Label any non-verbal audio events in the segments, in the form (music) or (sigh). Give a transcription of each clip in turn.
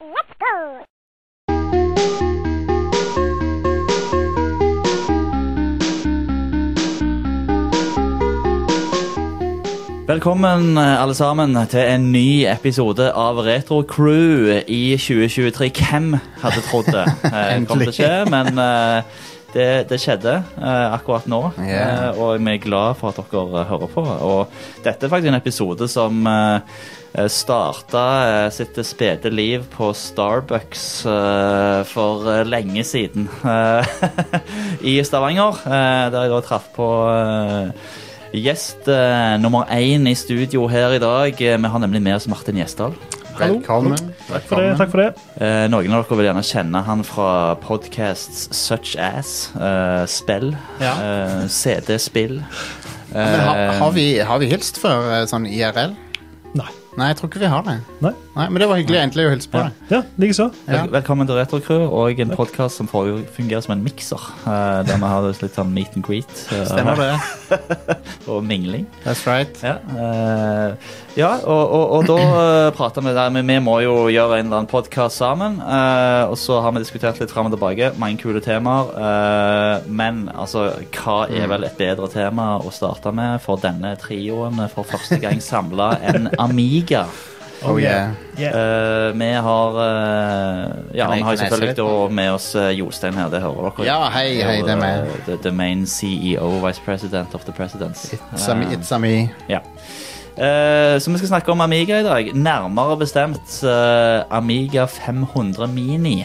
Let's go! Velkommen eh, alle sammen til en ny episode av Retro Crew i 2023. Hvem hadde trodd det Endelig. kom til å skje, men eh, det, det skjedde eh, akkurat nå. yeah. eh, Og vi er glad for at dere eh, hører på. Og dette er faktisk en episode som eh, starta eh, sitt spede liv på Starbucks eh, for eh, lenge siden eh, (laughs) i Stavanger. eh, Der jeg da traff på eh, Gjest eh, nummer én i studio her i dag. Eh, Vi har nemlig med oss Martin Gjesdal. Velkommen. Takk for det. takk for det. Eh, noen av dere vil gjerne kjenne han fra podcasts such as eh, Spill, Ja. eh, CD-spill. Har, Eh, har, vi, har vi hilst før eh, sånn IRL? Nei. Nei, jeg tror ikke vi har det. Nei. Men det var hyggelig egentlig å hilse på Ja. deg. Ja, likeså. Ja. Velkommen til Retrocrew og en podkast som fungerer som en mikser. eh, der vi har litt sånn meet and greet eh, Stemmer det? (laughs) og mingling. That's right. Ja, eh, ja og, og, og da prater vi der Men vi må jo gjøre en eller annen podkast sammen. eh, og så har vi diskutert litt fram og tilbake. Mange kule temaer. eh, men altså, hva er vel et bedre tema å starte med for denne trioen for første gang samla enn Amiga? Oh yeah. Yeah. Uh, vi har uh, Ja, vi har selvfølgelig med oss eh, Jostein her, det hører dere. Ja, hei, hei, det er meg. The, the main CEO, vice president of the presidents. It's a, me- it's a me. Yeah. Eh, så vi skal snakke om Amiga i dag. Nærmere bestemt Amiga 500 Mini.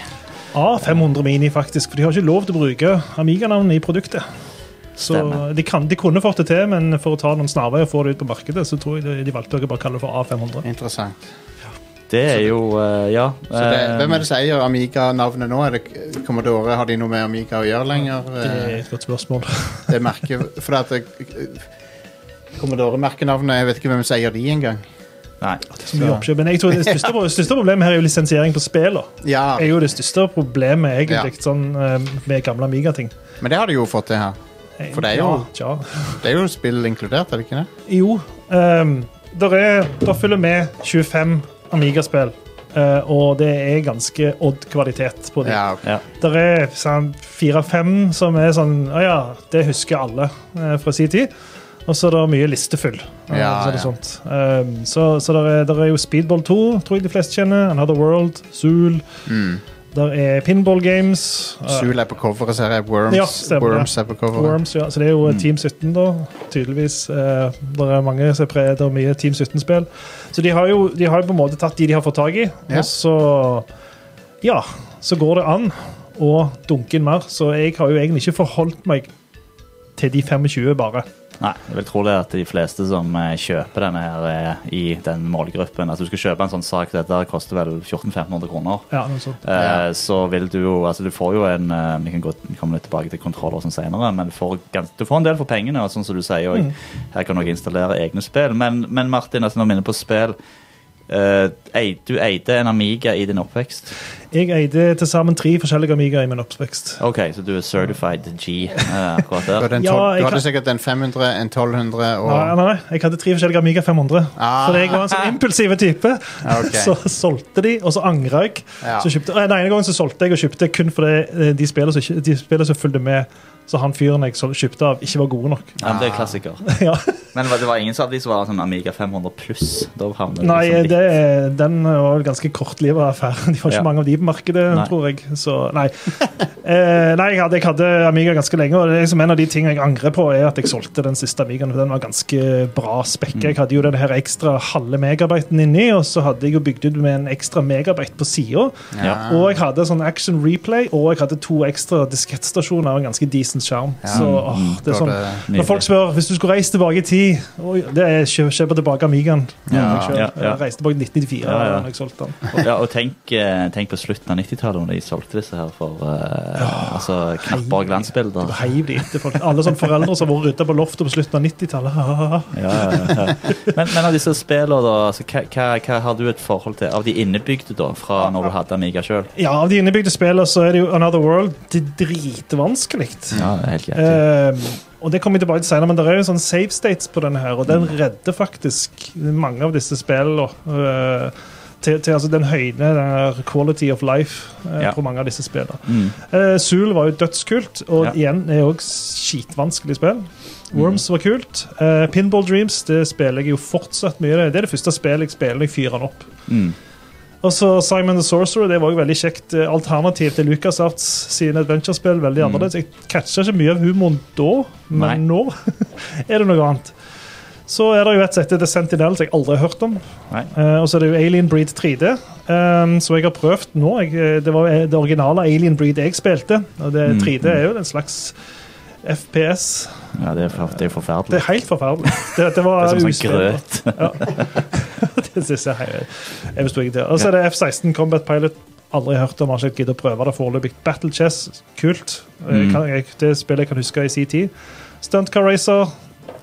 A500 Mini, faktisk. For de har ikke lov til å bruke Amiga-navn i produktet. Så de, kan, de kunne fått det til, men for å ta noen snarveier og få det ut på markedet, så tror jeg de, de valgte å bare kalle det for A500. Interessant. Det er jo uh, Ja. Så det, eh, hvem er det som eier Amiga-navnet nå? Er det Commodore? Har de noe med Amiga å gjøre lenger? Det er Eh, et godt spørsmål. (laughs) Det merker, For at Commodore-merkenavnet Jeg vet ikke hvem som eier de engang. Nei. Så mye oppkjøp. Men jeg tror det største, (laughs) største problemet her er jo lisensiering på spillene. Ja, er jo det største problemet egentlig Ja. sånn, eh, med gamle Amiga-ting. men det har de jo fått til her. For det er jo- Ja. (laughs) Det er jo spill inkludert, er det ikke det? Jo, um, der, er, der følger med 25 Amiga-spill, Uh, og det er ganske odd kvalitet på dem. Ja, okay. Ja. Der er sånn, fire-fem som er sånn Å ja, det husker alle uh, fra sin tid. Og så er det mye listefull. Uh, Ja, så, er det ja. sånt. Um, så så der er, der er jo Speedball 2, tror jeg de fleste kjenner. Another World, Zool. Mm. Der er Pinball Games. eh, Zul er på coveret, så her er Worms. Ja, stemmer, Worms er på coveret. Worms, ja. Så det er jo Mm. Team 17, da. Tydeligvis. Eh, det er mange som er mye Team 17-spill. Så de har, jo, de har på en måte tatt de de har fått tak i, Ja. og så Ja, så går det an å dunke inn mer. Så jeg har jo egentlig ikke forholdt meg til de 25, bare. Nei. Jeg vil tro det at de fleste som eh, kjøper denne her, er i den målgruppen. At du skal kjøpe en sånn sak, dette koster vel 1400-1500 kroner. Ja, noe sånt. Eh, Ja. Så vil du jo Altså, du får jo en eh, Vi kan gå, komme litt tilbake til kontroller sånn senere, men du får, gans, du får en del for pengene, og sånn som du sier. Og Mm. her kan du også installere egne spill. Men, men Martin, altså når vi er inne på spill eh, Du eide en Amiga i din oppvekst. Jeg eide til sammen tre forskjellige Amiga i min oppvekst. OK, så du er certified G eh, akkurat Du der. (laughs) en Ja, du hadde sikkert en 500, en 1200 og Nei, nei, jeg hadde tre forskjellige Amiga 500. Ah. For jeg var en sånn impulsiv type. (laughs) Okay. Så solgte de, og så angra jeg. Ja. Så kjøpte, den ene gangen så solgte jeg og kjøpte kun fordi eh, de spillene som, de spillene som fulgte med, så han fyren jeg kjøpte av, ikke var gode nok. Ja, men det er klassiker. (laughs) ja. Men det var ingen av de som var sånn Amiga 500 pluss? Nei, liksom det, den var vel ganske kortlivet affære. (laughs) De var ikke Ja. mange av de på markedet, Nei. tror jeg. Så nei. (laughs) Eh, nei, jeg hadde, jeg hadde Amiga ganske lenge, og det er liksom en av de tingene jeg angrer på, er at jeg solgte den siste Amigaen, for den var ganske bra spekka. Jeg hadde jo den her ekstra halve megabyten inni, og så hadde jeg jo bygd ut med en ekstra megabyte på sida. Ja. Og jeg hadde sånn action replay, og jeg hadde to ekstra diskettstasjoner og en ganske decent skjerm. Ja. Så åh, det er sånn Når folk spør hvis du skulle reist tilbake i tid oi, Det er kjø- kjøpe tilbake Amigaen. Ja, ja, ja. reiste tilbake i 1994 Ja, ja. jeg solgte den. Ja, og tenk, eh, tenk på slutten av 90-tallet, når de solgte disse her for eh, altså, knapper og glansbilder. Heiv de etter folk. Alle sånne foreldre som har vært ute på loftet på slutten av 90-tallet. Ja, ja, ja. Men, men av disse spillene, da, altså, hva, hva, hva har du et forhold til? Av de innebygde, da, fra når du hadde Amiga sjøl? Ja, av de innebygde spillene så er det jo Another World det er dritvanskelig. Ja, det er helt greit. Eh, og det kommer jeg tilbake til senere, men det er jo sånn save states på denne her, og den redder faktisk mange av disse spillene. Uh, til, til altså, den høyne den quality of life uh, Ja. på mange av disse spillene. Mm. Uh, Zool var jo dødskult, og Ja. igjen er òg skitvanskelig spill. Worms var kult. Pinball Dreams det spiller jeg jo fortsatt mye. Det er det første spillet jeg spiller når jeg fyrer den opp. Mm. Og så Simon the Sorcerer det var jo veldig kjekt eh, alternativ til LucasArts sine adventure-spill. veldig Mm. annerledes. Jeg catcha ikke mye av humoren da, men Nei. nå (laughs) er det noe annet. Så er det jo et sett The Sentinel, som jeg aldri har hørt om. Eh, og så er det jo Alien Breed 3D, um, som jeg har prøvd nå. Jeg, eh, det var det originale Alien Breed jeg spilte. Og det Mm, 3D er jo en slags FPS. Ja, det er, for, det er forferdelig. Det er helt forferdelig. Det, det var (laughs) Det er som sånn grøt. grøt. (laughs) det synes jeg jeg, forstår ikke til. Og så er det F-16 Combat Pilot. Aldri hørt om, har ikke giddet å prøve det foreløpig. Battle Chess, kult. Mm. Kan, jeg, det spillet jeg kan huske i sin tid. Stunt Car Racer,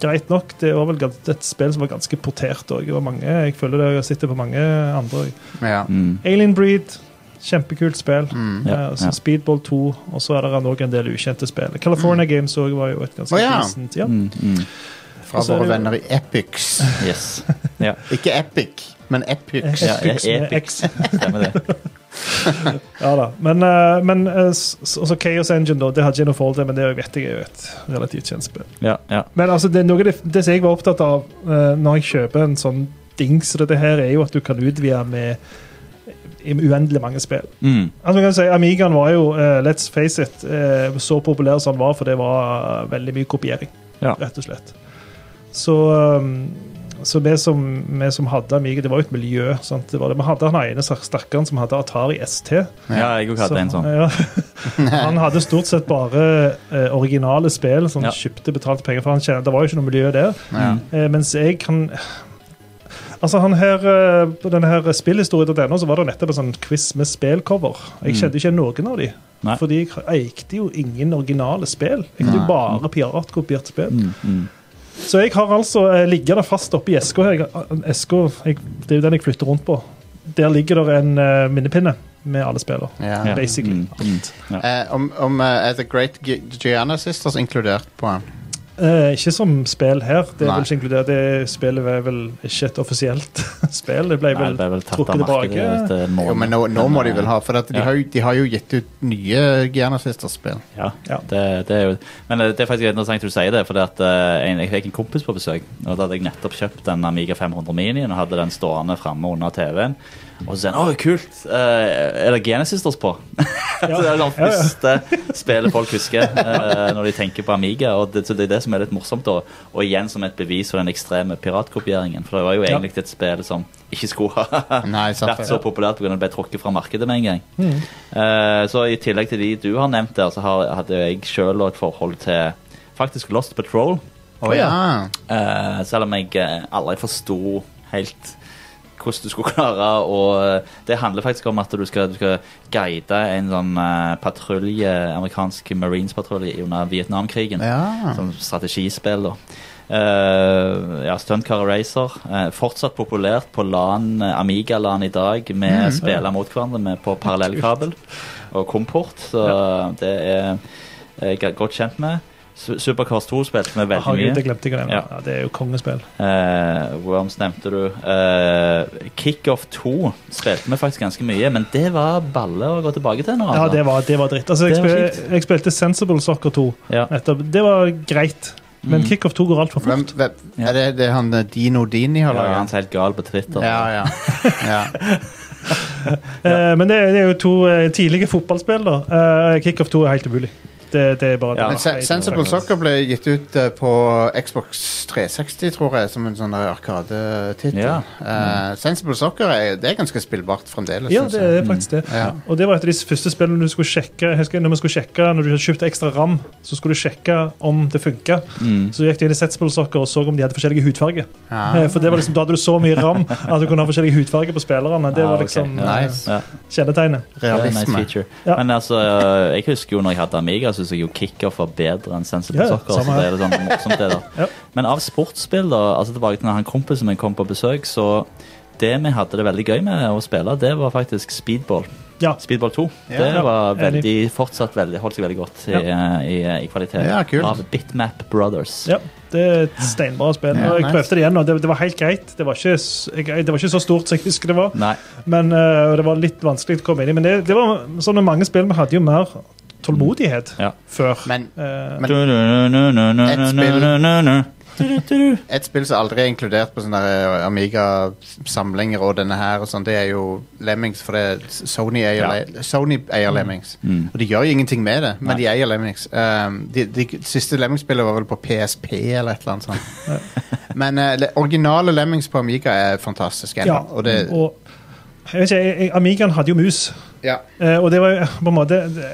greit nok. Det var vel et spill som var ganske portert òg. Jeg føler det jeg sitter på mange andre. Ja. Mm. Alien Breed, kjempekult spill. Mm. Ja, Eh, så ja. Speedball 2, og så er det òg en del ukjente spill. California Games òg var jo et ganske oh, ja. decent. Ja. Mm. Mm. Fra våre det jo- venner i Epics. Yes. Ja, (laughs) Ikke Epic, men Epics. Ja, Epics med Epic. Stemmer det. (laughs) Ja da. Men, eh, men også Chaos Engine, da. Det hadde ikke noe forhold til, men det vet jeg er jo et relativt kjent spill. Ja, ja. Men altså, det, noe det, det som jeg var opptatt av når jeg kjøper en sånn dings, dette her er jo at du kan utvide med i uendelig mange spill. Mm. Altså, kan si, Amigaen var jo, uh, let's face it, uh, så populær som den var, for det var eh, veldig mye kopiering, Ja. rett og slett. Så, um, så vi, som, vi som hadde Amiga, det var jo et miljø. Sant? Det var det. Vi hadde han ene stakkaren som hadde Atari ST. ja, jeg òg hadde en sånn. (laughs) Ja. Han hadde stort sett bare uh, originale spill som Ja. kjøpte betalte penger for. Han kjente, det var jo ikke noe miljø der. Eh, mens jeg kan Altså han her, eh, På denne her spillhistorie.no så var det nettopp en sånn quiz med spillcover. Jeg Mm. kjente ikke noen av de. Nei. Fordi jeg eikte jo ingen originale spill. Jeg hadde jo bare piratkopiert spill. Mm. Mm. Så jeg har altså eh, liggende fast oppi eska. her. Esko, eska, jeg- Det er jo den jeg flytter rundt på. Der ligger det en eh, minnepinne med alle spillene. Ja. Basically. Mm. Mm. Ja. Eh, om om uh, er The Great Gi- Gianna Sisters inkludert på den? Eh, ikke som spill her. Det er Nei. vel ikke inkludert. Det spillet er vel ikke et offisielt (laughs) spill. Det ble Nei, vel det vel trukket tilbake. Jo, men nå, nå må de vel ha, for at de, Ja. har jo, de har jo gitt ut nye Gianna Sisters-spill. Ja, Ja. Det, det er jo Men eh, det er faktisk interessant du sier det, for at, en, jeg fikk en kompis på besøk. Og da hadde jeg nettopp kjøpt en Amiga 500 Minien og hadde den stående framme under TV-en. Og så sier han 'Å, kult! eh, er det Genesisters på?' (laughs) Ja. det er det Ja, ja. første spillet folk husker eh, når de tenker på Amiga. Og det, så det er det som er litt morsomt, da. Og igjen som et bevis for den ekstreme piratkopieringen. For det var jo Ja. egentlig et spill som ikke skulle ha (laughs) Nei, sant vært så populært pga. det ble trukket fra markedet med en gang. Mm. Eh, så i tillegg til de du har nevnt der, så har, hadde jeg sjøl et forhold til faktisk Lost Patrol. Oh, ja. Eh, selv om jeg aldri forsto helt hvordan du skulle (laughs) klare å Det handler faktisk om at du skal, du skal guide en sånn eh, patrulje, amerikansk Marines-patrulje under Vietnamkrigen. ja. Som strategispill, da. Uh, ja, Stunt Car Racer. Uh, fortsatt populært på LAN, eh, Amiga-LAN i dag, med spiller mot hverandre med på parallellkabel (laughs) og komport. Så det er jeg er godt kjent med. Su- Supercars 2 spilte vi veldig mye. det glemte jeg. Ja. Ja, det er jo kongespill. Uh, Worms nevnte du. Uh, Kickoff 2 spilte vi faktisk ganske mye, men det var balle å gå tilbake til nå. Ja, altså. det var, det var dritt. Altså, jeg, var spil, jeg spilte Sensible Soccer 2. Ja. Nettopp. Det var greit, men Mm. Kickoff 2 går altfor fort. hvem, hvem, Er det, det er han eh, Dino Dini har Ja, han er helt gal på Twitter. Ja, ja. (laughs) ja. Eh, men det, er- det er jo to tidlige fotballspill. da. Eh, Kickoff 2 er helt umulig. Det, det er bare Ja. Men Se- Sensible Soccer ble gitt ut eh, på Xbox 360, tror jeg, som en sånn der arkadetittel. Ja. Eh, Sensible Soccer er, det er ganske spillbart fremdeles. Ja, synes det jeg. er faktisk det. Ja. Og det var et av de første spillene du skulle sjekke jeg husker når vi skulle sjekke, når du hadde kjøpt ekstra ram, så skulle du sjekke om det funka. Mm. Så gikk du inn i Sensible Soccer og så om de hadde forskjellige hudfarger. Ja. Eh, For det var liksom, Da hadde du så mye ram at du kunne ha forskjellige hudfarger på spillerne. Det var liksom Ja. eh, Nice. Ja. kjennetegnet. Det er en nice Realisme. feature. Ja. Men altså, jeg husker jo når jeg hadde Amiga, syns jeg jo Kickoff var bedre enn Sensible Ja, Soccer. Så det er sånn morsomt det da (laughs) Ja. Men av sportsspill, da, altså tilbake til han kompisen min kom på besøk, så det vi hadde det veldig gøy med å spille, det var faktisk speedball. Ja. Speedball 2. Ja. det var veldig, fortsatt veldig, holdt seg veldig godt i, i, i kvalitet. Ja. Av Bitmap Brothers. Ja. Det er et steinbra spill. Ja, og jeg nice. prøvde det igjen, og det, det var helt greit. Det var, ikke, det var ikke så stort som jeg husker det var. Nei. Men og det var litt vanskelig å komme inn i. Men det, det var sånn mange spill, vi hadde jo mer tålmodighet Ja. før. Men Eh, Men- Et spill- et spill som aldri er inkludert på sånne eh, Amiga-samlinger og denne her, og sånt, det er jo Lemmings. For det, Sony eier, Ja. Sony eier Lemmings. Mm. Og de gjør jo ingenting med det, men Nei. de eier Lemmings. Um, de, de siste Lemmings-spillet var vel på PSP eller et eller annet sånt. men uh, le- originale Lemmings på Amiga er fantastisk. ennå, ja, Og det, og jeg vet ikke, jeg, Amigaen hadde jo mus. ja. uh, og det var jo på en måte det,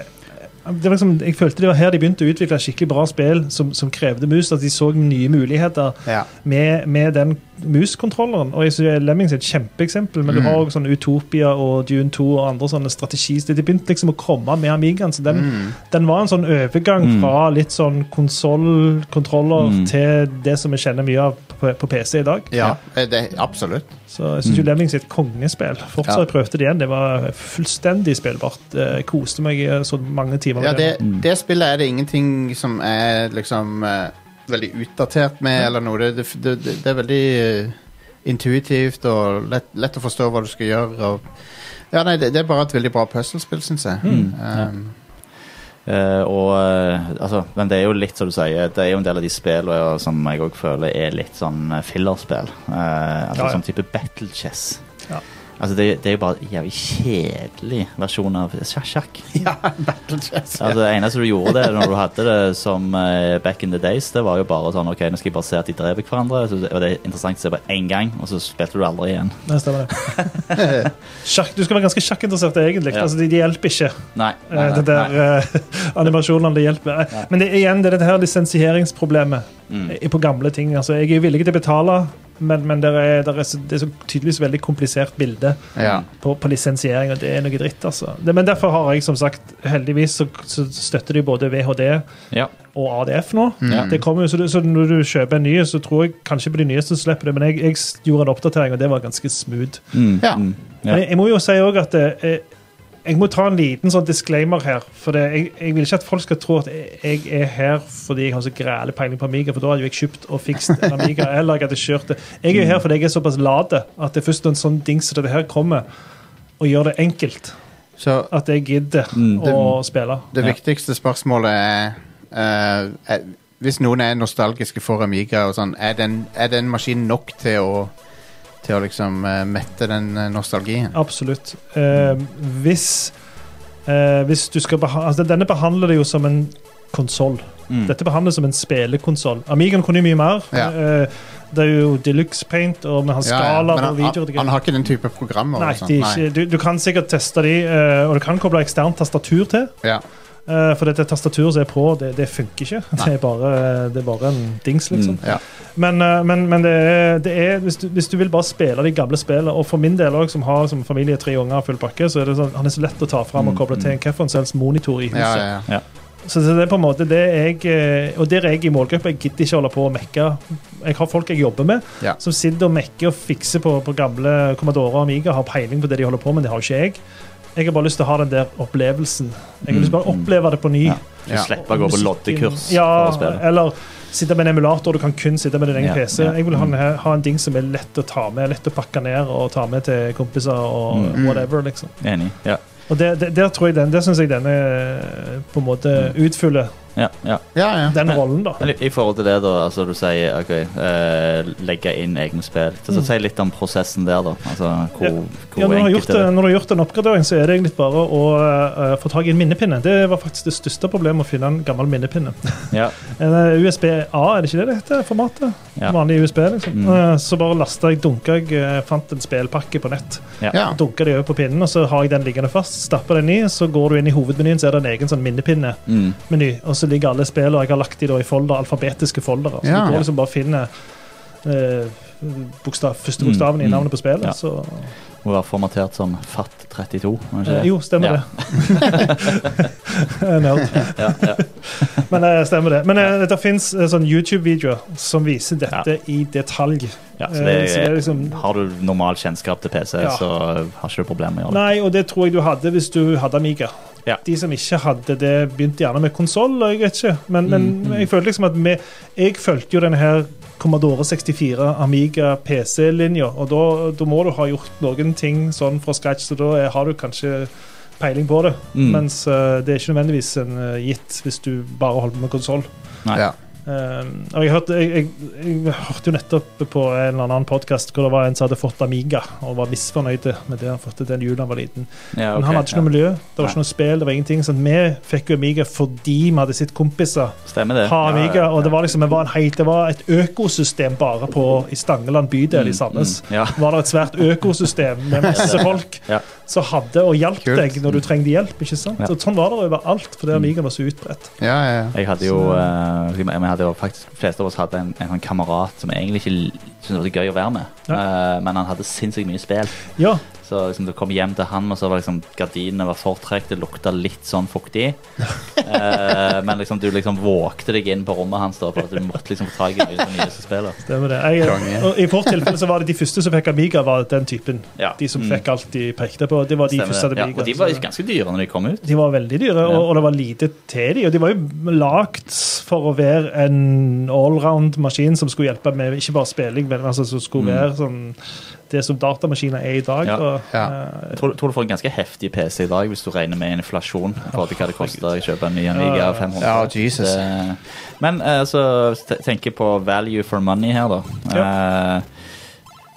liksom, Jeg følte det var her de begynte å utvikle skikkelig bra spill som, som krevde mus. At de så nye muligheter Ja. med, med den muskontrolleren. Og jeg synes Lemmings er et kjempeeksempel, men du Mm. har også sånn Utopia og Dune 2 og andre sånne strategier. De begynte liksom å komme med Amigaen. Så den, Mm. den var en sånn overgang Mm. fra litt sånn konsollkontroller Mm. til det som vi kjenner mye av på, på PC i dag. ja, eh, det, absolutt. Så jeg syns Mm. Lemmings er et kongespill. Fortsatt Ja. jeg prøvde det igjen. Det var fullstendig spillbart. Jeg koste meg i så mange timer. Ja, det, det spillet er det ingenting som er liksom eh, veldig utdatert med, eller noe. Det, det, det, det er veldig eh, intuitivt og lett, lett å forstå hva du skal gjøre. Og, ja, nei, det, det er bare et veldig bra puslespill, syns jeg. Mm, Um, Eh, og eh, altså, Men det er jo litt som du sier, det er jo en del av de spillene som jeg òg føler er litt sånn eh, fillerspill. Uh, altså Ja, ja. Sånn type battle chess. Ja. Altså det, det er jo bare en jævlig kjedelig versjon av sjakk. (laughs) ja, Battle Chess. Altså, det eneste du gjorde det når du hadde det som uh, back in the days, det var jo bare sånn OK, nå skal jeg bare se at de dreper hverandre. Så, og det er interessant å se bare én gang, og så spilte du aldri igjen. Nei, stemmer det. (laughs) Sjakk, du skal være ganske sjakkinteressert, egentlig. Ja. Altså, de, de hjelper ikke. Nei. nei, nei, det der nei. eh, animasjonene det hjelper. Nei. Men det igjen det er dette her lisensieringsproblemet Mm. eh, på gamle ting. Altså, jeg er villig til å betale, men, men det, er, det, er så, det er så tydeligvis veldig komplisert bilde Ja. på, på lisensiering, og det er noe dritt, altså. Det, men derfor har jeg som sagt, heldigvis så, så støtter de både VHD Ja. og ADF nå. Mm. Det kommer så, du, så når du kjøper en ny, så tror jeg kanskje på de nyeste så slipper det, men jeg, jeg gjorde en oppdatering, og det var ganske smooth. Mm. Ja. Mm. Men jeg, jeg må jo si også at eh, jeg må ta en liten sånn disclaimer her. For det, jeg, jeg vil ikke at folk skal tro at jeg, er her fordi jeg har så græle peiling på Amiga, for da hadde jo jeg kjøpt og fikst en Amiga. (laughs) eller jeg hadde kjørt det. Jeg er jo her fordi jeg er såpass late at det er først en sånn ding som dette her kommer, og gjør det enkelt, Så at jeg gidder Mm. å spille. det Ja. viktigste spørsmålet er, uh, er Hvis noen er nostalgiske for Amiga, og sånn, er den, er den maskinen nok til å til å liksom eh, mette den eh, nostalgien? Absolutt. Eh, hvis, eh, hvis du skal beha altså, Denne behandler det jo som en konsoll. Mm. Dette behandles som en spillekonsoll. Amigaen kunne jo mye mer. Ja. Eh, det er jo Deluxe Paint og med hans Ja, ja, skala Men og han, videoer. han, han har ikke den type programmer? Nei, og sånt, de er ikke, du, du kan sikkert teste de, eh, og du kan koble eksternt tastatur til. Ja. Eh, for dette tastaturet som er på, det, det funker ikke. (laughs) Det er, bare, det er bare en dings, liksom. Mm. Ja. Men, eh, men, men det er, det er hvis, du, hvis du vil bare spille de gamle spillene, og for min del også, som har som familie tre unger og full pakke, så er det sånn, han er så lett å ta fram og Mm, koble til en hvilken som helst monitor i huset. Ja, ja, ja. Så det er på en måte det jeg eh, Og der er jeg i målgruppa. Jeg gidder ikke holde på å mekke. Jeg har folk jeg jobber med, Ja. som sitter og mekker og fikser på, på gamle Commodore og Amiga, har peiling på det de holder på med. Det har ikke jeg. Jeg har bare lyst til å ha den der opplevelsen. Jeg har lyst til å bare Mm, mm. oppleve det på ny. Ja. Ja. slipper å gå på loddekurs Ja, eller sitte med en emulator. Du kan kun sitte med din egen Ja, PC. ja. Jeg vil ha, en- ha en ding som er lett å ta med, lett å pakke ned og ta med til kompiser og Mm. whatever. liksom. Enig. Ja. Og det, det, der tror jeg den, det syns jeg denne eh, på en måte utfyller Ja, ja. ja, ja. den Men- rollen, da. Men i, I forhold til det, da, altså du sier ok, eh, legge inn egne spill. Så, Mm. Si litt om prosessen der, da. Altså hvor, Ja. hvor Ja, når, du har gjort, det- når du har gjort en oppgradering, så er det egentlig bare å uh, få tak i en minnepinne. Det var faktisk det største problemet å finne en gammel minnepinne. (laughs) Ja, (laughs) En eh, USB-A, er det ikke det det heter? Formatet? ja. Vanlig USB, liksom. Mm. Uh, Så bare lasta jeg, dunka jeg, uh, fant en spillpakke på nett. ja. Dunka det over på pinnen, og så har jeg den liggende fast. Stapper den i, så går du inn i hovedmenyen, så er det en egen sånn minnepinne-meny. Mm. Så ligger alle spillene. jeg har lagt de i folder, alfabetiske foldere. Så Ja. du går liksom bare finner eh, bokstav, første Mm, bokstaven i mm. navnet på spillet. Ja. Så Må være formatert som FAT32. var det ikke Eh, jo, stemmer Ja. det. (laughs) Nerd. Ja, ja. Men eh, stemmer det. Men eh, det fins sånn YouTube-videoer som viser dette i detalj. ja, så det Eh, så det er liksom Har du normal kjennskap til PC, Ja. så har ikke du problemer med å gjøre det. Nei, og det tror jeg du hadde hvis du hadde Amiga. Ja. De som ikke hadde det, begynte gjerne med konsoll. Men, men Mm, mm. jeg følte liksom at vi Jeg fulgte jo denne her Commodore 64 Amiga PC-linja, og da, da må du ha gjort noen ting sånn fra scratch, så da er- har du kanskje peiling på det. Mm. Mens uh, det er ikke nødvendigvis en uh, gitt hvis du bare holder på med konsoll. Ja. Um, og jeg hørte, jeg, jeg, jeg hørte jo nettopp på en eller annen podkast hvor det var en som hadde fått Amiga og var misfornøyd med det han fått til den julen han var liten. Ja, Men han hadde ikke noe miljø, det var ikke noe spill, det var ingenting. Så vi fikk jo Amiga fordi vi hadde sett kompiser ha Amiga. Ja, ja, Og det var liksom det var, en helt, det var et økosystem bare på i Stangeland bydel i Sandnes. Mm, ja. Var det et svært økosystem med (laughs) masse folk Ja. som hadde og hjalp deg når du trengte hjelp. ikke sant? Ja. Og Sånn var det overalt, fordi Mm. Amiga var så utbredt. Ja, ja, ja. Jeg hadde jo, vi hadde jo faktisk, De fleste av oss hadde en, en sånn kamerat som egentlig ikke syntes det var gøy å være med. Eh, men han hadde sinnssykt mye spill. Ja, Så liksom, du kom hjem til han, og så var liksom gardinene var fortrekt, det lukta litt sånn fuktig. (laughs) Eh, men liksom, du liksom vågte deg inn på rommet hans da, for at du måtte liksom få tak i nye, nyeste spillet. Stemmer det. Jeg, og I vårt tilfelle så var det de første som fikk Amiga, var den typen. Ja. De som Mm. fikk alt de pekte på. Det var de Stemmer første det. hadde Ja, og de var så- ganske dyre når de kom ut. de var veldig dyre, Ja. og, og det var lite til de, og de var jo lagd for å være en allround-maskin som skulle hjelpe med ikke bare spilling, men altså, som skulle Mm. være sånn det som datamaskiner er i dag. Ja. Og, Ja. Uh, Jeg tror, tror du får en ganske heftig PC i dag hvis du regner med inflasjon. For hva det koster å kjøpe en ny Amiga Ja, ja. 500. Ja, Jesus. Det- men eh, så tenker jeg på value for money her, da. Eh,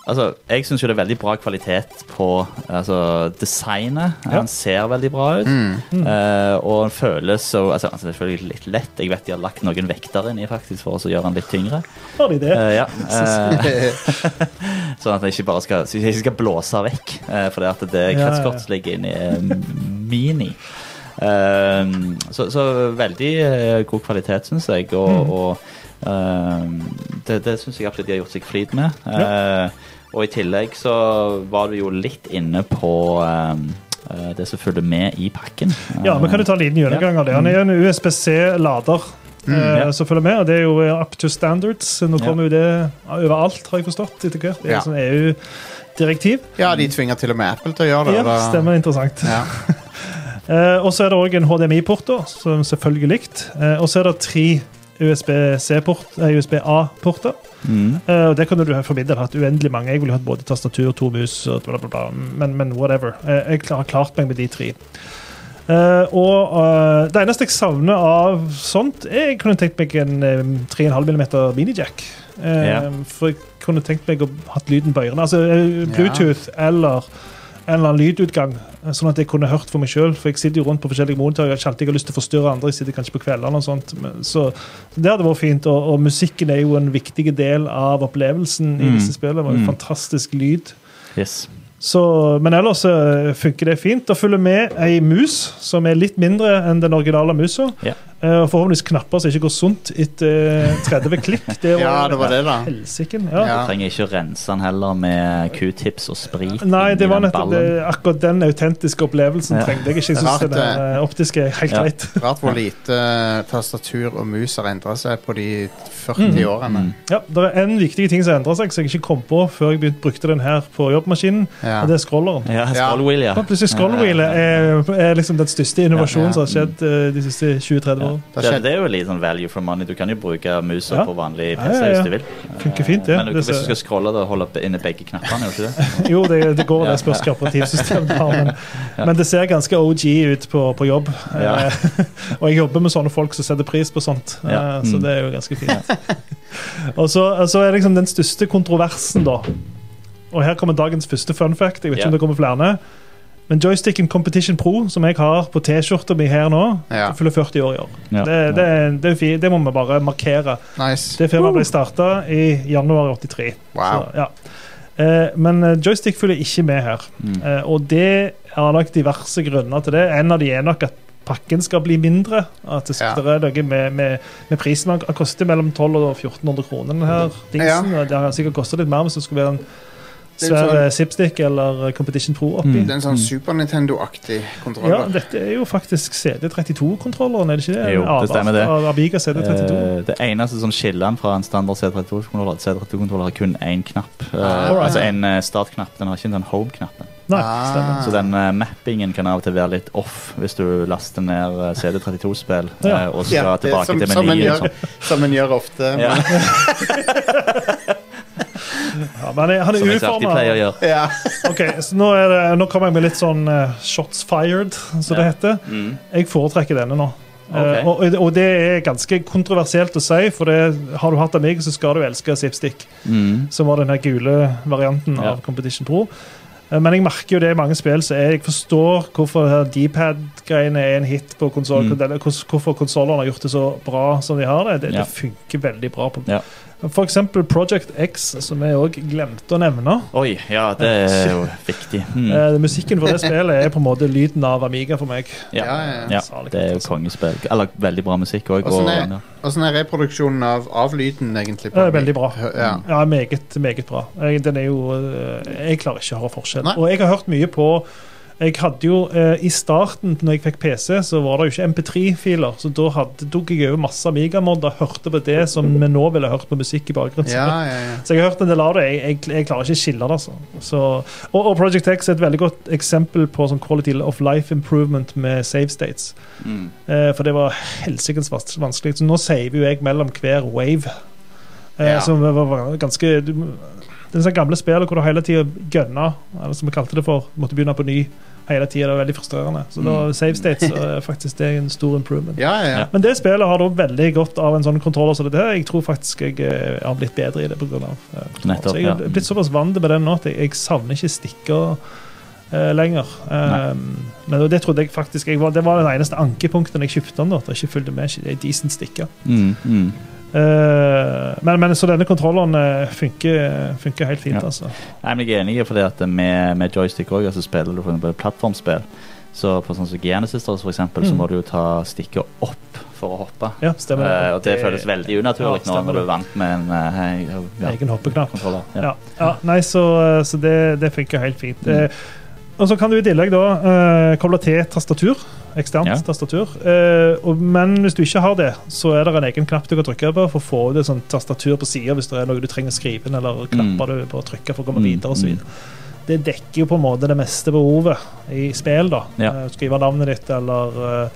altså, jeg syns jo det er veldig bra kvalitet på altså, designet. Ja. Han ser veldig bra ut. Mm. Uh, og han føles så altså, altså, Det føles selvfølgelig litt lett. Jeg vet de har lagt noen vekter inni faktisk for å gjøre han litt tyngre. Har de det? Uh, ja. (laughs) uh, (laughs) sånn at jeg ikke bare skal, jeg ikke skal blåse vekk. Uh, fordi at det Ja, ja, ja. kretskort som ligger inni, er mini. Så, så veldig god kvalitet, syns jeg. Og, Mm. og det, det syns jeg absolutt de har gjort seg flid med. Eh, og i tillegg så var du jo litt inne på eh, eh, det som følger med i pakken. Ja, vi kan jo ta en liten gjennomgang av det. Han er en USBC-lader. Mm, ja. eh, som følger med, og Det er jo up to standards. Nå Ja. kommer jo det overalt, har jeg forstått. etter hvert. Det er Ja. sånn EU-direktiv. ja, de tvinger til og med Apple til å gjøre det. Ja, det stemmer. Interessant. Ja. (laughs) Eh, og så er det òg en HDMI-port, som selvfølgelig likt. Eh, og så er det tre USB-A-porter. Mm. uh, det kunne du for min del hatt uendelig mange. Jeg ville hatt både tastatur, to mus bla, bla, bla. Men, men whatever. Eh, jeg har klart meg med de tre. Uh, og det eneste jeg savner av sånt, er jeg kunne tenkt meg en eh, 3,5 mm minijack. Ja. For jeg kunne tenkt meg å hatt lyden på ørene. Altså Bluetooth eller en eller annen lydutgang, eh, sånn at jeg kunne hørt for meg sjøl. For jeg sitter jo rundt på forskjellige monitorer. Jeg har ikke alltid lyst til å forstyrre andre. Jeg sitter kanskje på kveldene og sånt. Så det hadde vært fint. Og, og musikken er jo en viktig del av opplevelsen i Mm. disse spillene. Det var jo fantastisk lyd. Yes. Så, men ellers eh, funker det fint. Da følger med ei mus som er litt mindre enn den originale musa. Ja. Eh, og forhåpentligvis knapper som ikke går sunt etter eh, 30 klikk. Det (laughs) ja, det var det, da. Helsiken. Ja. Ja. Du trenger ikke å rense den heller med q-tips og sprit. Nei, det var den nettopp akkurt den autentiske opplevelsen Ja. trengte jeg ikke. Jeg synes det det. eh, optiske er helt Ja. greit. (laughs) Rart hvor lite eh, tastatur og mus har endra seg på de 40 årene. Mm. Ja, Det er en viktig ting som endra seg, som jeg ikke kom på før jeg begynte, brukte den her på jobbmaskinen. Ja. Og det er scrolleren. Ja, scrollwheel, ja. Plutselig Scrollwheelet er, er liksom den største innovasjonen Ja. som har skjedd eh, de siste 20-30 årene. Det Det, det er jo litt sånn value for money. Du kan jo bruke musa Ja. på vanlig Ja, PC ja, ja. hvis du vil. Funker fint, det. Men du, hvis du skal scrolle, da holde opp inne begge knappene, gjør du ikke det? (laughs) Jo, det, det går, det spørs hvilket operativsystem du har, men, Ja. men det ser ganske OG ut på, på jobb. Ja. Eh, (laughs) og jeg jobber med sånne folk som setter pris på sånt, eh, Ja. så Mm. det er jo ganske fint. (laughs) og så, så er liksom den største kontroversen, da Og her kommer dagens første fun fact. Jeg vet ikke Ja. om det kommer flere. Men joysticken Competition Pro, som jeg har på T-skjorta mi her nå, Ja. fyller 40 år i år. Ja. Det, det, det, er det må vi bare markere. Nice. Det firmaet ble starta i januar 83. Wow. Så, ja. eh, men eh, joystick følger ikke med her. Mm. Eh, og det er nok diverse grunner til det. En av de er nok at pakken skal bli mindre. At det, skal, Ja. det noe med, med, med prisen. Den koster mellom 1200 og 1400 kroner, Denne her dingsen. Og det har sikkert kostet litt mer hvis det skulle være en svær sånn- Zipstick eller Competition Pro oppi. Mm. Det er en sånn Super Nintendo-aktig Ja, dette er jo faktisk CD32-kontrolleren, er det ikke det? Jo, det stemmer det. Abiga CD32. Uh, det eneste som skiller den fra en standard CD32-kontroller, CD32-kontroller har kun én knapp. Uh, right. altså en eh, startknapp. Den har ikke den home-knappen. Nei, Ah. Så den uh, mappingen kan av og til være litt off hvis du laster ned eh, CD32-spill Ja. uh, og skal Ja, tilbake som, til som, en gjør, sånn. som en gjør ofte. Ja, (laughs) Ja, men han er- han er som jeg alltid pleier å uforma. gjøre. Ja. (laughs) Ok, så nå, er det, nå kommer jeg med litt sånn eh, shots fired, som det heter. Mm. Jeg foretrekker denne nå. Ok. Eh, og, og det er ganske kontroversielt å si, for det, har du hatt Amiga, så skal du elske Zipstick, Mm. som var den her gule varianten Ja. av Competition Pro. Eh, Men jeg merker jo det i mange spill, så jeg forstår hvorfor det her D-pad-greiene er en hit på konsoll. Mm. Hvorfor konsollene har gjort det så bra som de har det. Det, Ja. det funker veldig bra. på Ja. Eksempel Project X, som jeg òg glemte å nevne. Oi, ja, det er jo viktig. Mm. Eh, musikken for det spillet er på en måte lyden av Amiga for meg. Ja. Ja, ja, ja, det er jo kongespill. Eller veldig bra musikk òg. Åssen er, er reproduksjonen av, av lyden, egentlig? Det er veldig bra. Ja. Ja, meget, meget bra. Jeg, den er jo eh, Jeg klarer ikke å høre forskjell. Nei. Og jeg har hørt mye på jeg hadde jo, eh, I starten, når jeg fikk PC, så var det jo ikke MP3-filer. Så da hadde, tok jeg over masse Amiga-modder og hørte på det som vi nå ville hørt på musikk i bakgrunnen. Ja, ja, ja. Så jeg har hørt en del av det. Jeg, jeg, jeg klarer ikke å skille det. altså. Så, og, og Project X er et veldig godt eksempel på sånn quality of life improvement med save states. Mm. Eh, for det var helsikens vans- vanskelig. Så nå saver jo jeg mellom hver wave. Eh, Ja. Som var, var ganske Det er sånn gamle spill hvor du hele tida gønna, eller som vi kalte det for, måtte begynne på ny hele tida. Det var veldig frustrerende. Så da Mm. save states er faktisk det er en stor improvement. ja, ja, ja. Men det spillet har da veldig godt av en sånn kontroller som det der. Jeg tror faktisk jeg eh, har blitt bedre i det pga. Uh, Nettopp, så jeg er blitt såpass vant med den nå at jeg, jeg savner ikke stikker Uh, lenger. Um, men det trodde jeg faktisk jeg var, Det var den eneste ankepunkten jeg kjøpte den. da, At jeg ikke fulgte med. Det er decent stikker. Mm, mm. Eh, men, men så denne kontrolleren eh, funker, funker helt fint, Ja. altså. Nei, men Jeg er enig i fordi at med, med joystick også, altså spiller du for eksempel plattformspill. Så på sånn som Genesis for eksempel, så Mm. må du jo ta stikket opp for å hoppe. Ja, stemmer Eh, og det, føles veldig unaturlig Ja, nå når du er vant med en eh, hei, ja, Egen hoppeknapp. Ja. Ja. Ja, nei, så, så det, det funker helt fint. Mm. Og så kan du i tillegg da uh, koble til tastatur. Eksternt Ja. tastatur. Uh, og, men hvis du ikke har det, så er det en egen knapp du kan trykke på for å få ut et sånt tastatur på sida hvis det er noe du trenger å skrive inn, eller knapper du på å trykke for å komme Mm, videre osv. mm. Det dekker jo på en måte det meste behovet i spill. da. Ja. Eh, skrive navnet ditt, eller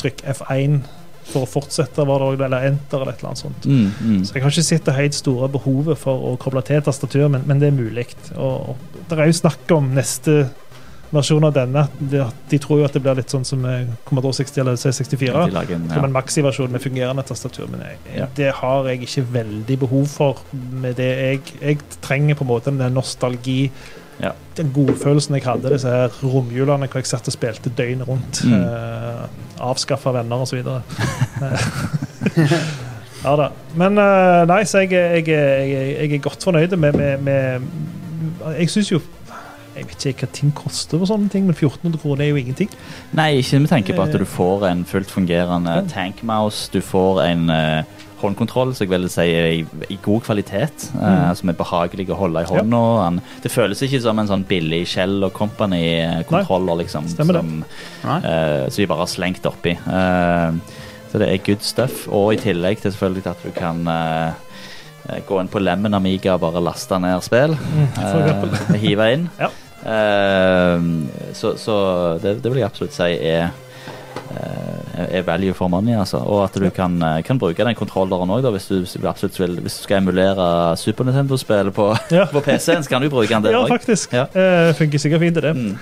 trykk F1 for å fortsette, var det, også, eller enter, eller et eller annet sånt. Mm, mm. Så jeg har ikke sett det helt store behovet for å koble til tastatur, men, men det er mulig. Og, og det er jo snakk om neste versjon av denne. De, de tror jo at det blir litt sånn som Commodore 60 eller C64. De lager en, Som en maxiversjon med fungerende tastatur. Men jeg, Ja. det har jeg ikke veldig behov for. med det Jeg, jeg trenger på en måte den nostalgi Ja. Den godfølelsen jeg hadde disse her romjulene hvor jeg satt og spilte døgnet rundt. Mm. Eh, Avskaffa venner osv. (laughs) ja da. Men eh, nei, så jeg, jeg, jeg, jeg er godt fornøyd med, med, med Jeg syns jo Jeg vet ikke hva ting koster, for sånne ting, men 1400 kroner er jo ingenting. Nei, ikke med tanke på at du får en fullt fungerende tankmouse. Du får en eh, håndkontroll som jeg vil si er i, i god kvalitet. eh, Mm. som er behagelig å holde i hånda. Ja. Det føles ikke som en sånn billig Shell og Company-kontroller, liksom. Som, eh, som de bare har slengt oppi. Uh, så det er good stuff. Og i tillegg til selvfølgelig at du kan eh, eh, gå inn på Lemmen Amiga og bare laste ned spill. Mm, eh, (laughs) hive inn. Ja. Eh, så så det, det vil jeg absolutt si er eh, er value for money, altså. Og at du kan, eh, kan bruke den kontrolleren òg, hvis, hvis du skal emulere Super Nintendo-spill på, Ja. (laughs) på PC-en, så kan du bruke den der Ja, faktisk. Ja. Eh, funker sikkert fint, det. Mm.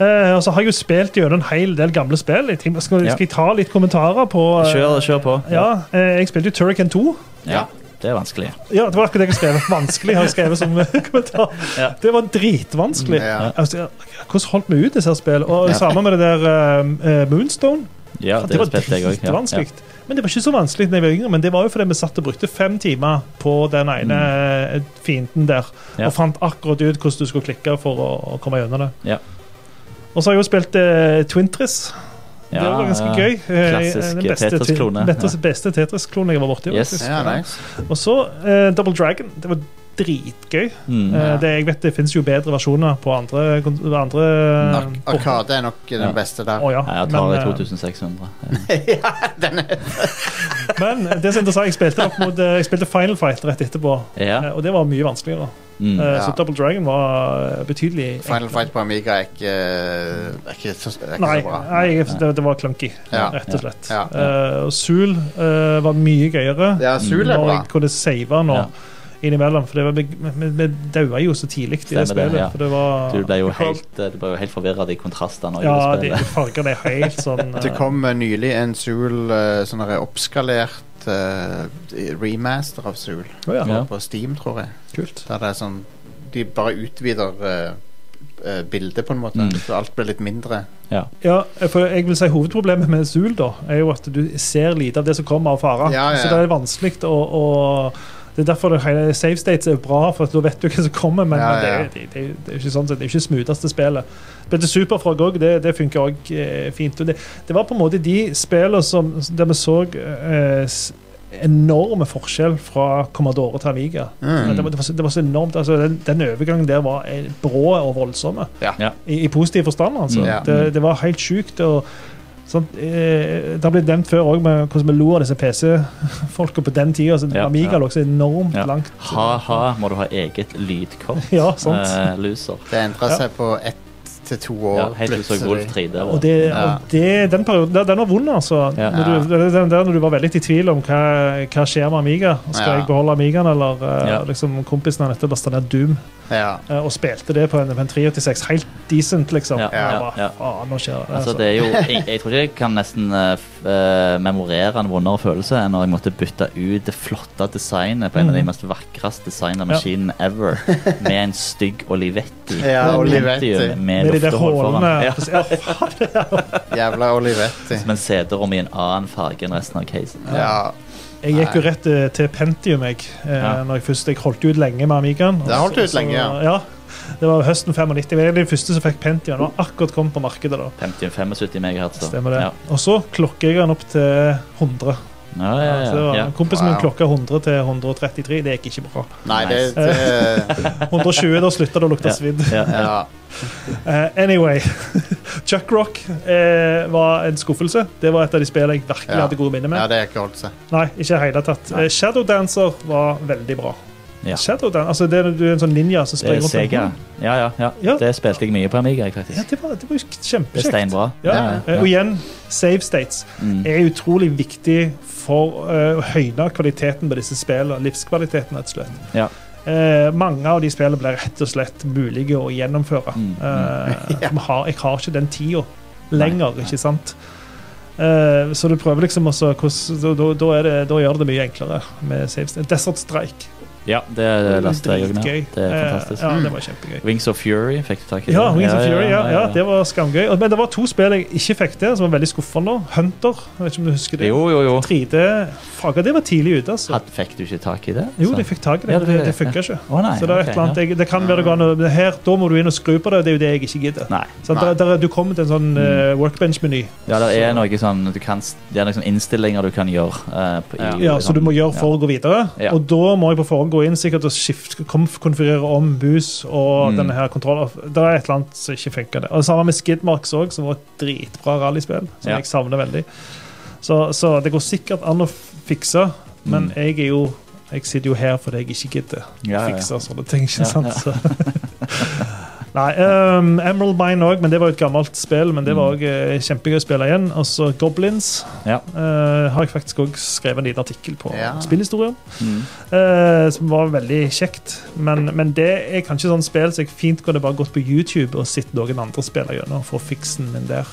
Eh, og så har jeg jo spilt gjennom en hel del gamle spill. Jeg tenker, skal, Ja. skal jeg ta litt kommentarer på eh, Kjør, kjør på. Ja, eh, jeg spilte jo Turrican 2. Ja, det er vanskelig. Ja, det var akkurat det jeg skrev. Vanskelig har jeg skrevet som (laughs) kommentar. Ja. Det var dritvanskelig. Ja. Altså, hvordan holdt vi ut disse spillene? Og Ja. samme med det der uh, Moonstone. Ja, det, det, var spilte jeg òg. Ja, dritvanskelig. Men det var ikke så vanskelig da jeg var yngre, men det var jo fordi vi satt og brukte fem timer på den ene mm. fienden der. Ja. og fant akkurat ut hvordan du skulle klikke for å, å komme gjennom det. Ja. Og så har jeg jo spilt eh, Twintris. Ja, det var ganske ja. gøy. Eh, Klassisk Tetris-klone. Twin- Beste, Tetris-klone jeg var borti. Yes. Ja, nice. Og så eh, Double Dragon. Det var dritgøy. Mm. Eh, det, jeg vet det finnes jo bedre versjoner på andre, andre Arkade er nok den Ja. beste der. Oh, ja. Jeg tar Men, i (laughs) den 2600. (laughs) Men det som er interessant, jeg spilte, opp mot, eh, jeg spilte Final Fight rett etterpå, Ja. eh, og det var mye vanskeligere. Mm. så Ja. Double Dragon var eh, betydelig Final enklere. Fight på Amiga er ikke, er ikke, så, er ikke Nei, så bra. nei det, det var clunky, Ja. rett og slett. Ja. Eh, og Zool uh, var mye gøyere Ja, Zul er når bra. jeg kunne save nå Ja. Innimellom. For det var, vi, vi, vi daua jo så tidlig i det Stemmer det, spillet. ja. For det var Du ble jo helt, eh, ble jo helt forvirra av de kontrastene. Ja, det de (laughs) fargene er helt sånn (laughs) Det eh, kom eh, nylig en Zool sånn oppskalert remaster av Zool oh, ja. På Steam, tror jeg. Kult. Der det er sånn De bare utvider bildet, på en måte. Mm. Så alt blir litt mindre. Ja. Ja, for jeg vil si Hovedproblemet med Zool da, er jo at du ser lite av det som kommer av farer. Ja, ja. Så det er vanskelig å, å Det er derfor det hele Save States er bra, for da vet du hva som kommer. Men, Ja, men det, ja. det, det, det er ikke sånn sett, det er ikke smootheste spillet. Spilte Superfrog òg, det, det funker òg eh, fint. Og det, det var på en måte de spillene som, der vi så eh, enorme forskjell fra Commodore til Amiga. Mm. Det, var, det, var så, det var så enormt. Altså, den, den overgangen der var eh, brå og voldsomme. Ja. I, I positiv forstand, altså. Mm. Ja. Det, det var helt sjukt. og Sånn, eh, det har blitt nevnt før òg, hvordan vi lo av disse PC-folka på den tida. Altså, Ja, Amiga ja. lå så enormt Ja. langt. Ha-ha, må du ha eget lydkort? Ja, sant. Eh, loser. Det endra Ja. seg på ett til to år. Ja, helt til du så. Wolf 3D. Og, det, Ja. og det, den perioden der, den var vond, altså. Ja. Når, du, den der når du var veldig i tvil om hva, hva skjer med Amiga. Skal Ja. jeg beholde Amigaen, eller eh, Ja. liksom kompisen han etter lasta ned Doom Ja. eh, og spilte det på en, på en 386 helt decent, liksom. Ja, ja, ja. faen, nå skjer det? Altså, altså. det er jo, jeg, jeg tror ikke jeg kan nesten uh, memorere en vondere følelse enn når jeg måtte bytte ut det flotte designet på en av de Mhm. mest vakreste designa maskinene ever, med en stygg Olivetti. Ja, Olivetti. Med, Med, Med de der faen, (laughs) Jævla Olivetti. men CD-rom i en annen farge enn resten av casen. Ja. Jeg gikk jo rett eh, til Pentium, jeg. Eh, Ja. når jeg først Jeg holdt ut lenge med Amigaen. Det holdt ut lenge, ja. ja. Det var høsten 95. Jeg var den de første som fikk Pentium. Det var akkurat kommet på markedet da. Pentium 75 megahertz. da. Stemmer det. Ja. Og så klokker jeg den opp til 100. Ja, ja, Så det var, ja, ja. Kompisen min Wow. klokka 100 til 133. Det gikk ikke bra. Nei, det, det (laughs) 120, da slutta det å lukte Ja. svidd. Ja, ja. Ja. (laughs) Eh, anyway. (laughs) Chuck Rock uh, var en skuffelse. Det var et av de spillene jeg virkelig Ja. hadde gode minner med. ja, det er ikke holdt seg. Nei, ikke hele tatt. Nei. Eh, Shadow Dancer var veldig bra. Ja. Shadow Dan altså det er du er en sånn ninja som springer er rundt Sega. Ja, ja, ja. Ja. Det spilte jeg mye på Amiga, faktisk. Ja, det var, det var kjempekjekt. Det er steinbra. Ja. Ja, Eh, Og igjen, save states Mm. er utrolig viktig for uh, å høyne kvaliteten på disse spillene. Livskvaliteten, rett og slett. Ja. Uh, mange av de spillene blir rett og slett mulige å gjennomføre. Mm, Eh, (laughs) jeg, har, jeg har ikke den tida lenger, ikke sant? Så du prøver liksom også da, da, da, det, da gjør det det mye enklere med save states. Desert Strike. Ja, det lastet jeg òg. Dritgøy. Det er Eh, fantastisk. ja, det var kjempegøy. Wings of Fury, fikk du tak i Ja, Wings Wings of Fury, ja, ja, det var skamgøy. Men det var to spill jeg ikke fikk til, som var veldig skuffende. Hunter, jeg vet ikke om du husker det? Jo, jo, jo. 3D, Faga, det var tidlig ute, altså. Had, fikk du ikke tak i det? Jo, de fikk tak i det, Ja, men det- det, funka ikke. Oh, nei, Så det er et eller annet, jeg, det kan være det her, Da må du inn og skru på det, det er jo det jeg ikke gidder. Nei. Så der, der, du kommer til en sånn uh, workbench-meny. Ja, det er noen noe sånn du kan, Det er noen sånne innstillinger du kan gjøre. Uh, på, i, Ja, så du må gjøre for å gå videre. Og da må jeg på forhånd gå inn sikkert og skift, konfigurere om bus og Mm. denne her kontrollen. Det er et eller annet som ikke funker. Det. Og det samme med Skidmarks òg, som var et dritbra rallyspill, som Ja. jeg savner veldig. Så, så det går sikkert an å fikse, men Mm. jeg er jo jeg sitter jo her fordi jeg ikke gidder å ja, ja. sånne ting. ikke sant? Så. (laughs) Nei, um, Emerald Mine òg, men det var jo et gammelt spill. Men det var Mm. òg uh, kjempegøy å spille igjen. Og så Goblins Ja. eh, har jeg faktisk òg skrevet en liten artikkel på Ja. spillhistorien. Mm. eh, som var veldig kjekt. Men, men det er kanskje sånn spill så jeg fint kunne bare gått på YouTube og sett noen andre spille gjennom for fiksen min der.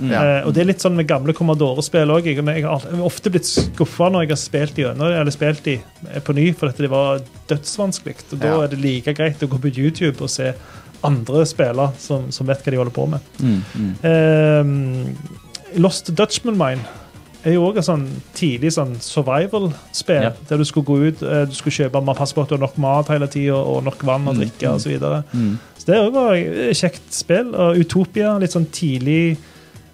Mm. Ja. Eh, og det er litt sånn med gamle Commodore-spill òg. Jeg, jeg har ofte blitt skuffa når jeg har spilt gjennom eller spilt de eh, på ny, fordi det var dødsvanskelig. Og da Ja. er det like greit å gå på YouTube og se andre spillere som, som vet hva de holder på med. Mm. Mm. Eh, Lost Dutchman Mine er jo også et sånn tidlig sånn survival-spill. Ja. Der du skulle gå ut, eh, du skulle kjøpe man passer på at du har nok mat hele tida og nok vann å Mm, drikke mm. osv. Så, Mm. så det også var et kjekt spill. Og Utopia, litt sånn tidlig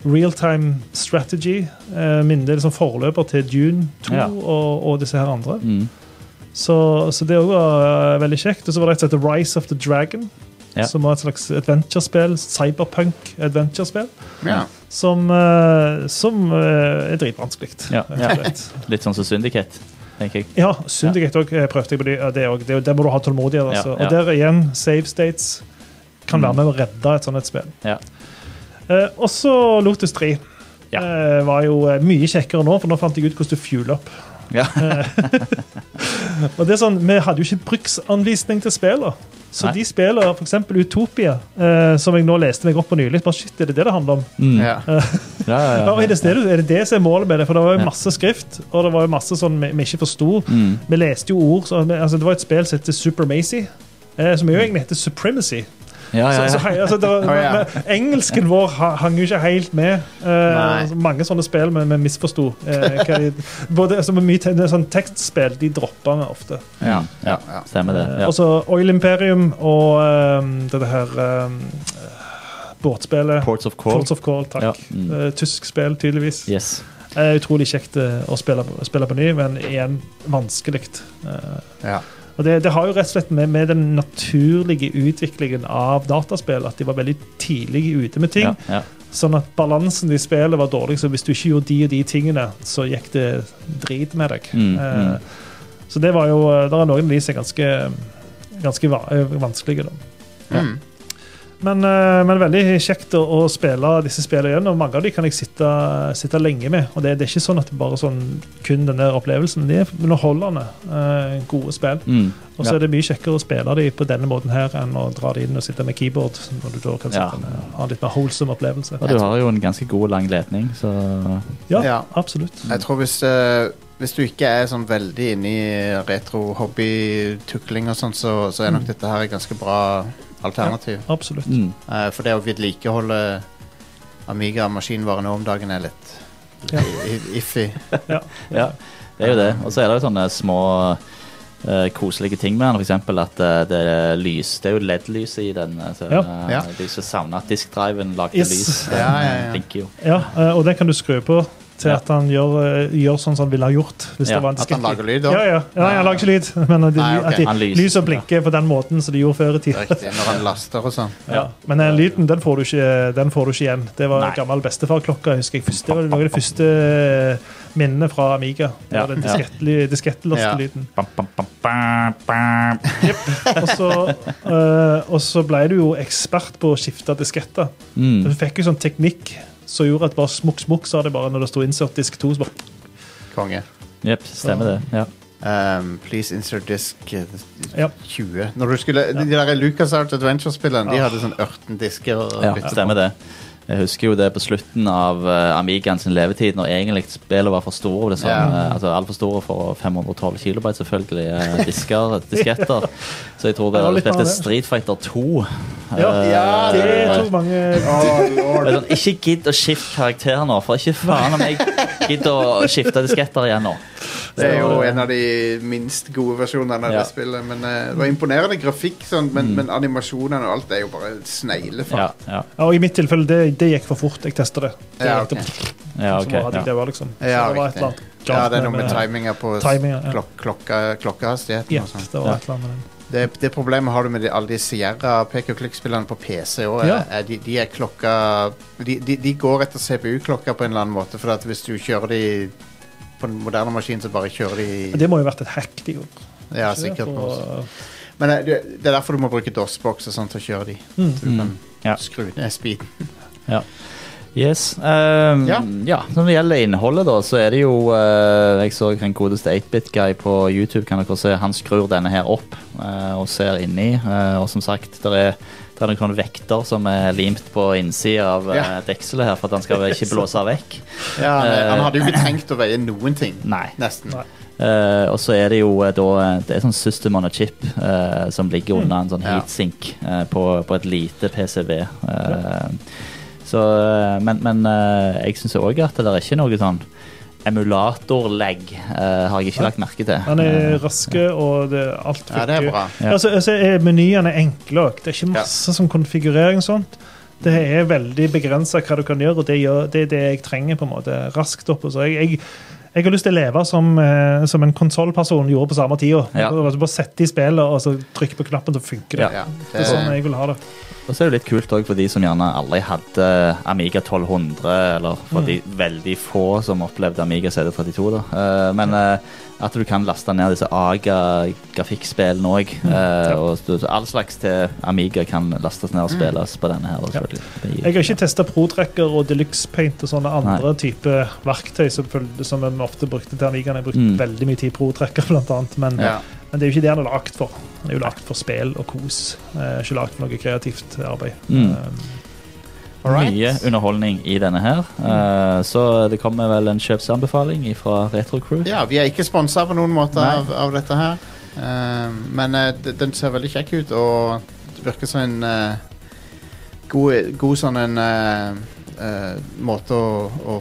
real-time strategy. Eh, litt sånn forløper til Dune 2 Ja. og, og disse her andre. Mm. Så, så det òg var eh, veldig kjekt. Og så var det et som heter Rise of the Dragon. Ja. Som var et slags adventure-spill. Cyberpunk-adventure-spill. Ja. Som, eh, som eh, er dritvanskelig. Ja, ja. Litt sånn som Syndicate. tenker jeg. Ja, Syndicate òg prøvde jeg på det. Også. det, det må du ha tålmodighet. Altså. Ja, ja. Og der igjen, save states kan være med å redde et sånt et spill. Ja. Eh, også Lotus 3 Ja. eh, var jo eh, mye kjekkere nå, for nå fant jeg ut hvordan du fueler opp. Ja. (laughs) Og det er sånn, Vi hadde jo ikke bruksanvisning til spillene. Så Nei. de spiller f.eks. Utopia, eh, som jeg nå leste meg opp på nylig. Bare, shit, er det det det handler om? Mm. Ja. Ja, ja, Ja, (laughs) ja. er, det, det, er det det som er målet med det? For det var jo masse skrift, og det var jo masse sånn vi, vi ikke forsto. Mm. Vi leste jo ord så, altså, Det var et spill som heter Super Macy, eh, som jo egentlig heter Supremacy. Ja, ja, Så, så, altså, var, Å, (laughs) ja. men Engelsken vår hang jo ikke helt med. Eh, mange sånne spill vi vi misforsto. Eh, de, (laughs) både altså, mye sånn tekstspill de droppa vi ofte. ja, ja. Ja. Stemmer det. Eh, Ja. Og så Oil Imperium og um, dette her um, båtspillet. Ports of Call. Ports of Call, takk. Ja. Mm. Eh, tysk spill, tydeligvis. Yes. Eh, utrolig kjekt eh, å spille, på- spille på ny, men igjen vanskelig. Eh, Ja. Og det, det har jo rett og slett med, med den naturlige utviklingen av dataspill at de var veldig tidlig ute med ting. Ja, ja. Sånn at balansen i spillet var dårlig, så hvis du ikke gjorde de og de tingene, så gikk det drit med deg. Mm, Eh, mm. Så det var jo Der er noen av de som er ganske, ganske eh, vanskelige, da. Mm. Men, eh, men veldig kjekt å, å spille disse spillene igjen, og mange av de kan jeg sitte, sitte lenge med. Og det, det er ikke sånn at det bare sånn kun den der opplevelsen. De er underholdende, eh, gode spill. Mm. Og så Ja. er det mye kjekkere å spille de på denne måten her enn å dra de inn og sitte med keyboard, når du da kan Ja. med, ha en litt mer wholesome opplevelse. Og du har jo en ganske god lang ledning, så Ja, Ja. absolutt. Jeg tror hvis, Uh hvis du ikke er sånn veldig inne i retro-hobby-tukling og sånn, så, så er nok dette her et ganske bra alternativ. Absolutt. mm. Uh, for det å vedlikeholde Amiga-maskinvare nå om dagen er litt Ja. iffy. (laughs) Ja, det er jo det. Og så er det jo sånne små uh, koselige ting med den. Eksempel at uh, det er lys Det er jo LED-lys i den. Så, Ja. eh, Ja. De som savner at diskdriven lagde Yes. lys. Ja, ja, ja. Jo. Ja, og den kan du skru på til at han gjør, eh, gjør sånn som han ville ha gjort. Hvis Ja, det var en At han lager lyd, da. Ja, ja. ja, han lager ikke lyd, (laughs) men at, de, Nei, okay. at de lyser. lyser og blinker på den måten som de gjorde før i tida. Riktig, når han laster og sånn. Ja. Men den lyden den får, du ikke, den får du ikke igjen. Det var Nei. gammel bestefarklokke. husker jeg. Første, det var noe av de første minnene fra Amiga. Det Ja, var den diskettlastelyden. Bam, bam, bam, bam, bam. Og, så, eh, ble du jo ekspert på å skifte disketter. Du Mm. fikk jo sånn teknikk som gjorde at bare smukk, smukk, sa det bare når det sto insert disk 2. Så bare, Konge. Jepp, stemmer det. Ja. Um, please insert disk eh, Ja. 20. Når du skulle, De der LucasArts Adventure-spillene De hadde sånn 18 disker. ja, stemmer det. Jeg husker jo det på slutten av uh, Amigaen sin levetid, når egentlig spillet var for store. Det sånn, Ja. eh, altså Altfor store for 512 kilobyte, selvfølgelig. Uh, disker, (laughs) disketter. Så jeg tror det litt spilte. Street Fighter 2. Ja, Eh, ja, det er tok mange oh, ikke gidd å skifte karakter nå, for ikke faen om jeg gidder å skifte disketter igjen nå. Det er jo en av de minst gode versjonene av Ja. det spillet. Men eh, det var imponerende grafikk, sånn, men, men animasjonene og alt er jo bare sneglefart. ja, Ja, og I mitt tilfelle, det, det gikk for fort. Jeg testa det. det Ja, okay. ok. det- ja, så hadde jeg Ja. det var liksom. Så Ja, det var et eller annet Ja, det er noe med med- timinga på klok klokka, og sånn. det var et eller annet med den. Det, det problemet har du med de, alle de Sierra pek og klikk-spillene på PC òg. Ja. De, de er klokka de, de, de går etter CPU-klokka på en eller annen måte. For at hvis du kjører de på en moderne maskin, så bare kjører de Det må jo ha vært et hack de gjorde. Ja, sikkert. Og... Men eh, det, det er derfor du må bruke DOS-boks og sånn til å kjøre de. Mm. Så du kan Ja. skru ned speeden. Yes. Um, Ja. ja. Når det gjelder innholdet, da, så er det jo uh, Jeg så en godeste 8-bit-guy på YouTube. kan dere se, Han skrur denne her opp uh, og ser inni. Uh, og som sagt, det er, det er noen vekter som er limt på innsida av uh, Ja. dekselet her for at han skal ikke (laughs) blåse vekk. Ja, han, hadde jo ikke tenkt å veie noen ting. (laughs) Nei. Nesten. Nei. Uh, og så er det jo uh, da Det er sånn system on a chip uh, som ligger under en sånn heatsink eh, på, på et lite PCB. Eh, så, eh, men men eh, jeg syns òg at det er ikke noe sånn emulatorlegg, uh, har jeg ikke lagt merke til. Han er raske, og det, alt Ja, det er bra. Ja. Altså, altså, er enkle òg. Det er ikke masse som konfigurering og sånt. Det er veldig begrensa hva du kan gjøre, og det, gjør, det er det jeg trenger. på en måte, raskt opp. og Så jeg, jeg, jeg har lyst til å leve som, eh, som en konsollperson gjorde på samme tida. Ja. Bare sette i spillet og så trykke på knappen, så funker det. Ja. Det er sånn jeg vil ha det. Og så er det litt kult også for de som gjerne aldri hadde Amiga 1200, eller for Mm. de veldig få som opplevde Amiga CD32. da. Eh, men eh, at du kan laste ned disse AGA-grafikkspillene òg. og så all slags til Amiga kan lastes ned og spilles på denne her. Ja. Jeg har ikke testa ProTracker og Deluxe Paint og sånne andre type verktøy som, som vi ofte brukte til Amigaen. Jeg brukte Mm. veldig mye tid ProTracker, blant annet. Men, Ja. men det er jo ikke det han er lagd for. Han er jo lagd for spill og kos. Eh, ikke lagd for noe kreativt arbeid. Mm. Alright. Mye underholdning i denne her. Uh, så det kommer vel en kjøpsanbefaling fra Retro Crew. Ja, vi er ikke sponsa på noen måte av, av dette her. Uh, men uh, den ser veldig kjekk ut, og det virker som en god, god sånn en måte å, å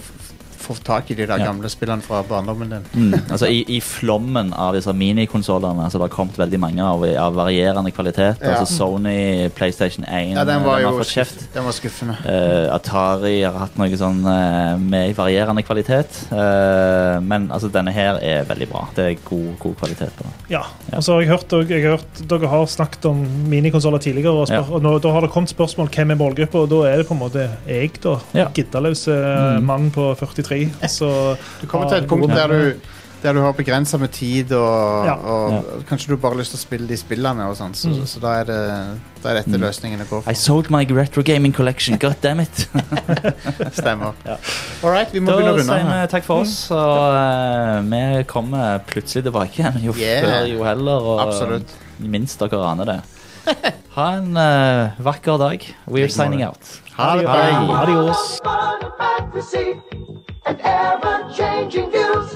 få tak i de der Ja. gamle spillene fra barndommen din. Mm. Altså i, I flommen av disse minikonsollene altså det har kommet veldig mange av, av varierende kvalitet. Ja. Altså Sony, PlayStation 1 Ja, den var den jo kjeft. den var skuffende. Uh, Atari har hatt noe sånn uh, med varierende kvalitet. Uh, men altså denne her er veldig bra. Det er god, god kvalitet på den. Ja. Ja. og så har jeg hørt, jeg har hørt Dere har snakket om minikonsoller tidligere, og, spør, Ja. og nå, da har det kommet spørsmål hvem er målgruppa, og da er det på en måte jeg, da. Ja. Giddaløse Mm. mann på 43. Så Du kommer til et punkt der du, der du har begrensa med tid, og, Ja. og kanskje du bare har lyst til å spille de spillene, og sånn, så, Mm. så da, er det, da er dette Mm. løsningen å gå I for. sold my retro gaming collection, god damn it! Stemmer. Ja. All right, vi må Da begynne å runde sier vi takk for oss, og eh, vi kommer plutselig tilbake igjen. Jo Yeah. før, jo heller. Og Absolutt. minst dere aner det. Ha en eh, vakker dag. We're signing out. Ha det bra. Adios. And ever-changing views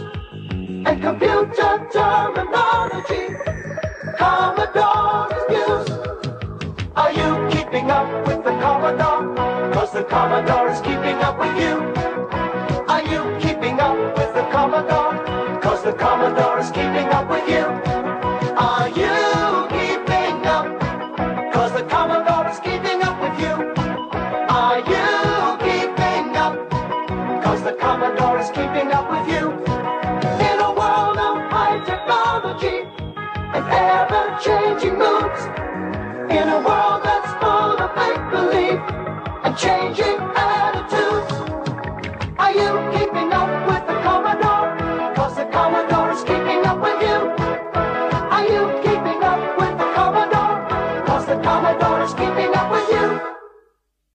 and computer terminology. Commodore's news. Are you keeping up with the Commodore? Cause the Commodore is keeping up with you. Are you keeping up with the Commodore? Cause the Commodore is keeping up with you. In a world